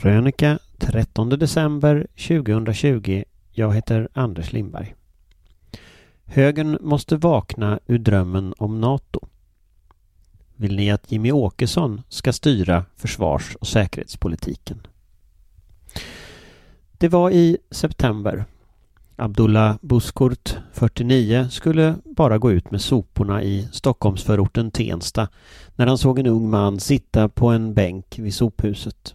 Krönika 13 december 2020. Jag heter Anders Lindberg. Högern måste vakna ur drömmen om NATO. Vill ni att Jimmy Åkesson ska styra försvars och säkerhetspolitiken? Det var i september. Abdullah Buskurt, 49, skulle bara gå ut med soporna i Stockholmsförorten Tensta när han såg en ung man sitta på en bänk vid sophuset.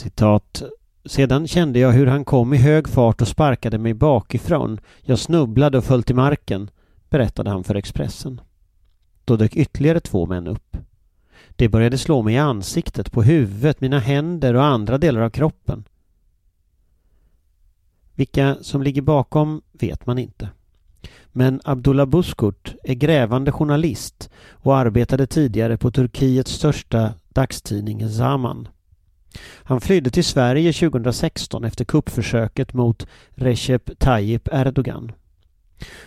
Citat. Sedan kände jag hur han kom i hög fart och sparkade mig bakifrån. Jag snubblade och föll till marken, berättade han för Expressen. Då dök ytterligare två män upp. Det började slå mig i ansiktet, på huvudet, mina händer och andra delar av kroppen. Vilka som ligger bakom vet man inte. Men Abdullah Buskurt är grävande journalist och arbetade tidigare på Turkiets största dagstidning Zaman. Han flydde till Sverige 2016 efter kuppförsöket mot Recep Tayyip Erdogan.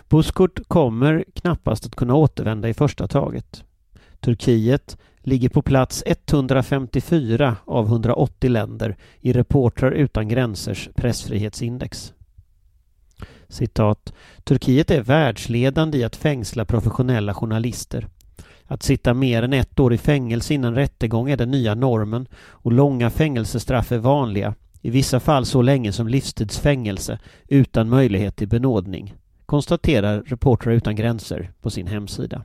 Buskurt kommer knappast att kunna återvända i första taget. Turkiet ligger på plats 154 av 180 länder i Reportrar utan gränsers pressfrihetsindex. Citat. Turkiet är världsledande i att fängsla professionella journalister. Att sitta mer än ett år i fängelse innan rättegång är den nya normen och långa fängelsestraff är vanliga, i vissa fall så länge som livstidsfängelse utan möjlighet till benådning, konstaterar Reportrar utan gränser på sin hemsida.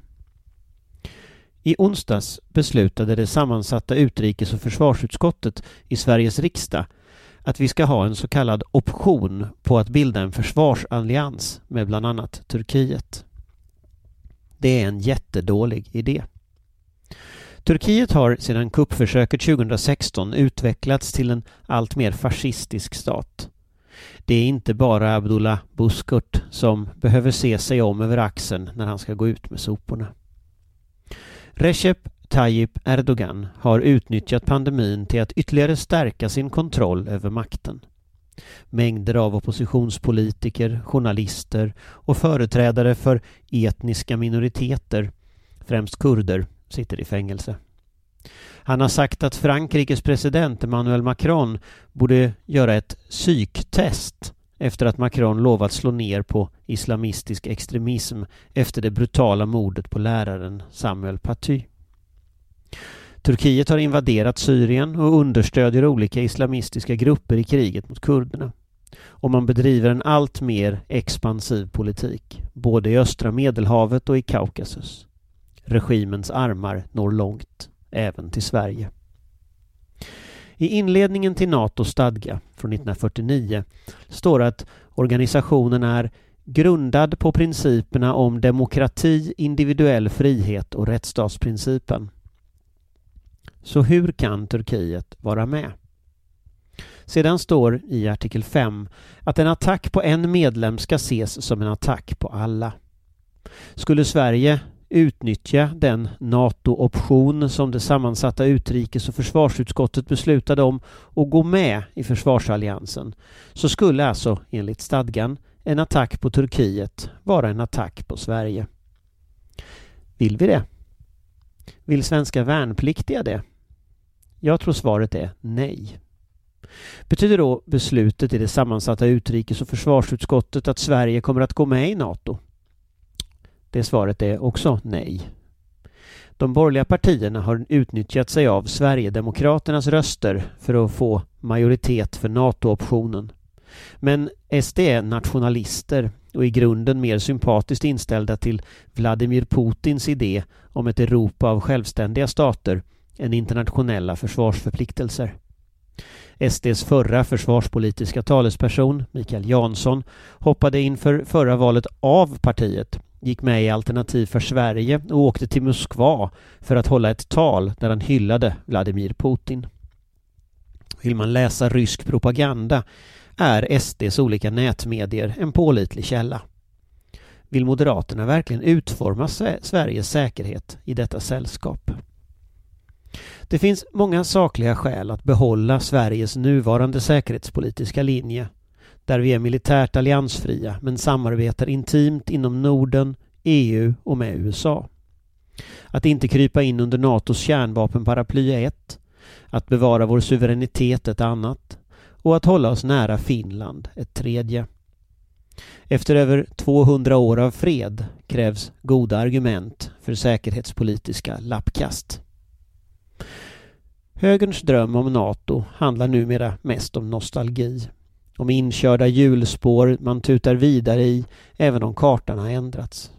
I onsdags beslutade det sammansatta utrikes och försvarsutskottet i Sveriges riksdag att vi ska ha en så kallad option på att bilda en försvarsallians med bland annat Turkiet. Det är en jättedålig idé. Turkiet har sedan kuppförsöket 2016 utvecklats till en allt mer fascistisk stat. Det är inte bara Abdullah Buskurt som behöver se sig om över axeln när han ska gå ut med soporna. Recep Tayyip Erdogan har utnyttjat pandemin till att ytterligare stärka sin kontroll över makten. Mängder av oppositionspolitiker, journalister och företrädare för etniska minoriteter, främst kurder, sitter i fängelse. Han har sagt att Frankrikes president Emmanuel Macron borde göra ett psyktest efter att Macron lovat slå ner på islamistisk extremism efter det brutala mordet på läraren Samuel Paty. Turkiet har invaderat Syrien och understödjer olika islamistiska grupper i kriget mot kurderna. Och man bedriver en allt mer expansiv politik, både i östra Medelhavet och i Kaukasus. Regimens armar når långt, även till Sverige. I inledningen till NATOs stadga från 1949 står att organisationen är grundad på principerna om demokrati, individuell frihet och rättsstatsprincipen. Så hur kan Turkiet vara med? Sedan står i artikel 5 att en attack på en medlem ska ses som en attack på alla. Skulle Sverige utnyttja den NATO-option som det sammansatta utrikes och försvarsutskottet beslutade om och gå med i försvarsalliansen så skulle alltså enligt stadgan en attack på Turkiet vara en attack på Sverige. Vill vi det? Vill svenska värnpliktiga det? Jag tror svaret är nej. Betyder då beslutet i det sammansatta utrikes och försvarsutskottet att Sverige kommer att gå med i NATO? Det svaret är också nej. De borgerliga partierna har utnyttjat sig av Sverigedemokraternas röster för att få majoritet för NATO-optionen. Men SD är nationalister och i grunden mer sympatiskt inställda till Vladimir Putins idé om ett Europa av självständiga stater än internationella försvarsförpliktelser. SDs förra försvarspolitiska talesperson, Mikael Jansson, hoppade inför förra valet av partiet, gick med i Alternativ för Sverige och åkte till Moskva för att hålla ett tal där han hyllade Vladimir Putin. Vill man läsa rysk propaganda är SDs olika nätmedier en pålitlig källa. Vill Moderaterna verkligen utforma Sveriges säkerhet i detta sällskap? Det finns många sakliga skäl att behålla Sveriges nuvarande säkerhetspolitiska linje där vi är militärt alliansfria men samarbetar intimt inom Norden, EU och med USA. Att inte krypa in under NATOs kärnvapenparaply är ett Att bevara vår suveränitet ett annat och att hålla oss nära Finland ett tredje. Efter över 200 år av fred krävs goda argument för säkerhetspolitiska lappkast. Högerns dröm om NATO handlar numera mest om nostalgi. Om inkörda hjulspår man tutar vidare i även om kartan har ändrats.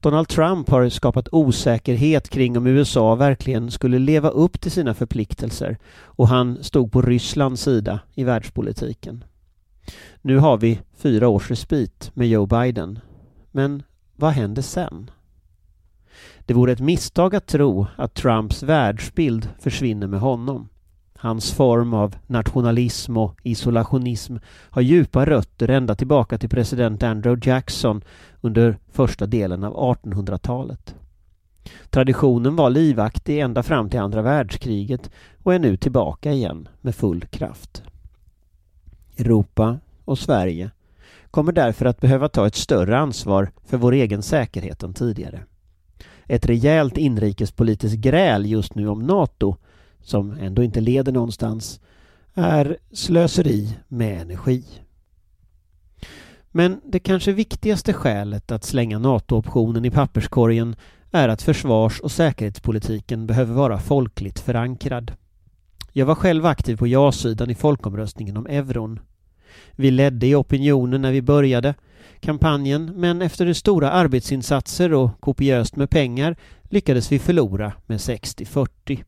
Donald Trump har skapat osäkerhet kring om USA verkligen skulle leva upp till sina förpliktelser och han stod på Rysslands sida i världspolitiken. Nu har vi fyra års respit med Joe Biden. Men vad händer sen? Det vore ett misstag att tro att Trumps världsbild försvinner med honom. Hans form av nationalism och isolationism har djupa rötter ända tillbaka till president Andrew Jackson under första delen av 1800-talet. Traditionen var livaktig ända fram till andra världskriget och är nu tillbaka igen med full kraft. Europa och Sverige kommer därför att behöva ta ett större ansvar för vår egen säkerhet än tidigare. Ett rejält inrikespolitiskt gräl just nu om NATO, som ändå inte leder någonstans, är slöseri med energi. Men det kanske viktigaste skälet att slänga NATO-optionen i papperskorgen är att försvars och säkerhetspolitiken behöver vara folkligt förankrad. Jag var själv aktiv på ja-sidan i folkomröstningen om euron. Vi ledde i opinionen när vi började kampanjen men efter stora arbetsinsatser och kopiöst med pengar lyckades vi förlora med 60-40.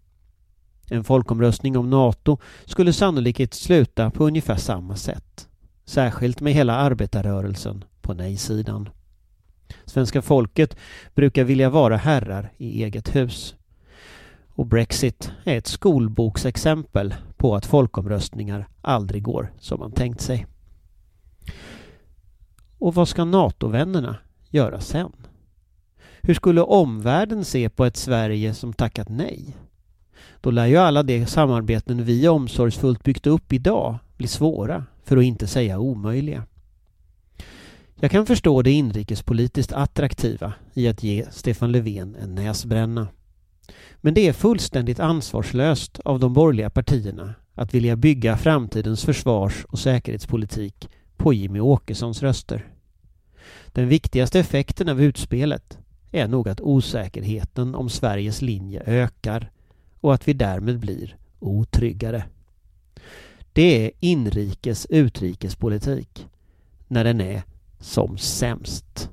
En folkomröstning om NATO skulle sannolikt sluta på ungefär samma sätt. Särskilt med hela arbetarrörelsen på nej-sidan. Svenska folket brukar vilja vara herrar i eget hus. Och Brexit är ett skolboksexempel på att folkomröstningar aldrig går som man tänkt sig. Och vad ska NATO-vännerna göra sen? Hur skulle omvärlden se på ett Sverige som tackat nej? Då lär ju alla de samarbeten vi omsorgsfullt byggt upp idag bli svåra, för att inte säga omöjliga. Jag kan förstå det inrikespolitiskt attraktiva i att ge Stefan Löfven en näsbränna. Men det är fullständigt ansvarslöst av de borgerliga partierna att vilja bygga framtidens försvars och säkerhetspolitik på Jimmy Åkessons röster. Den viktigaste effekten av utspelet är nog att osäkerheten om Sveriges linje ökar och att vi därmed blir otryggare. Det är inrikes utrikespolitik när den är som sämst.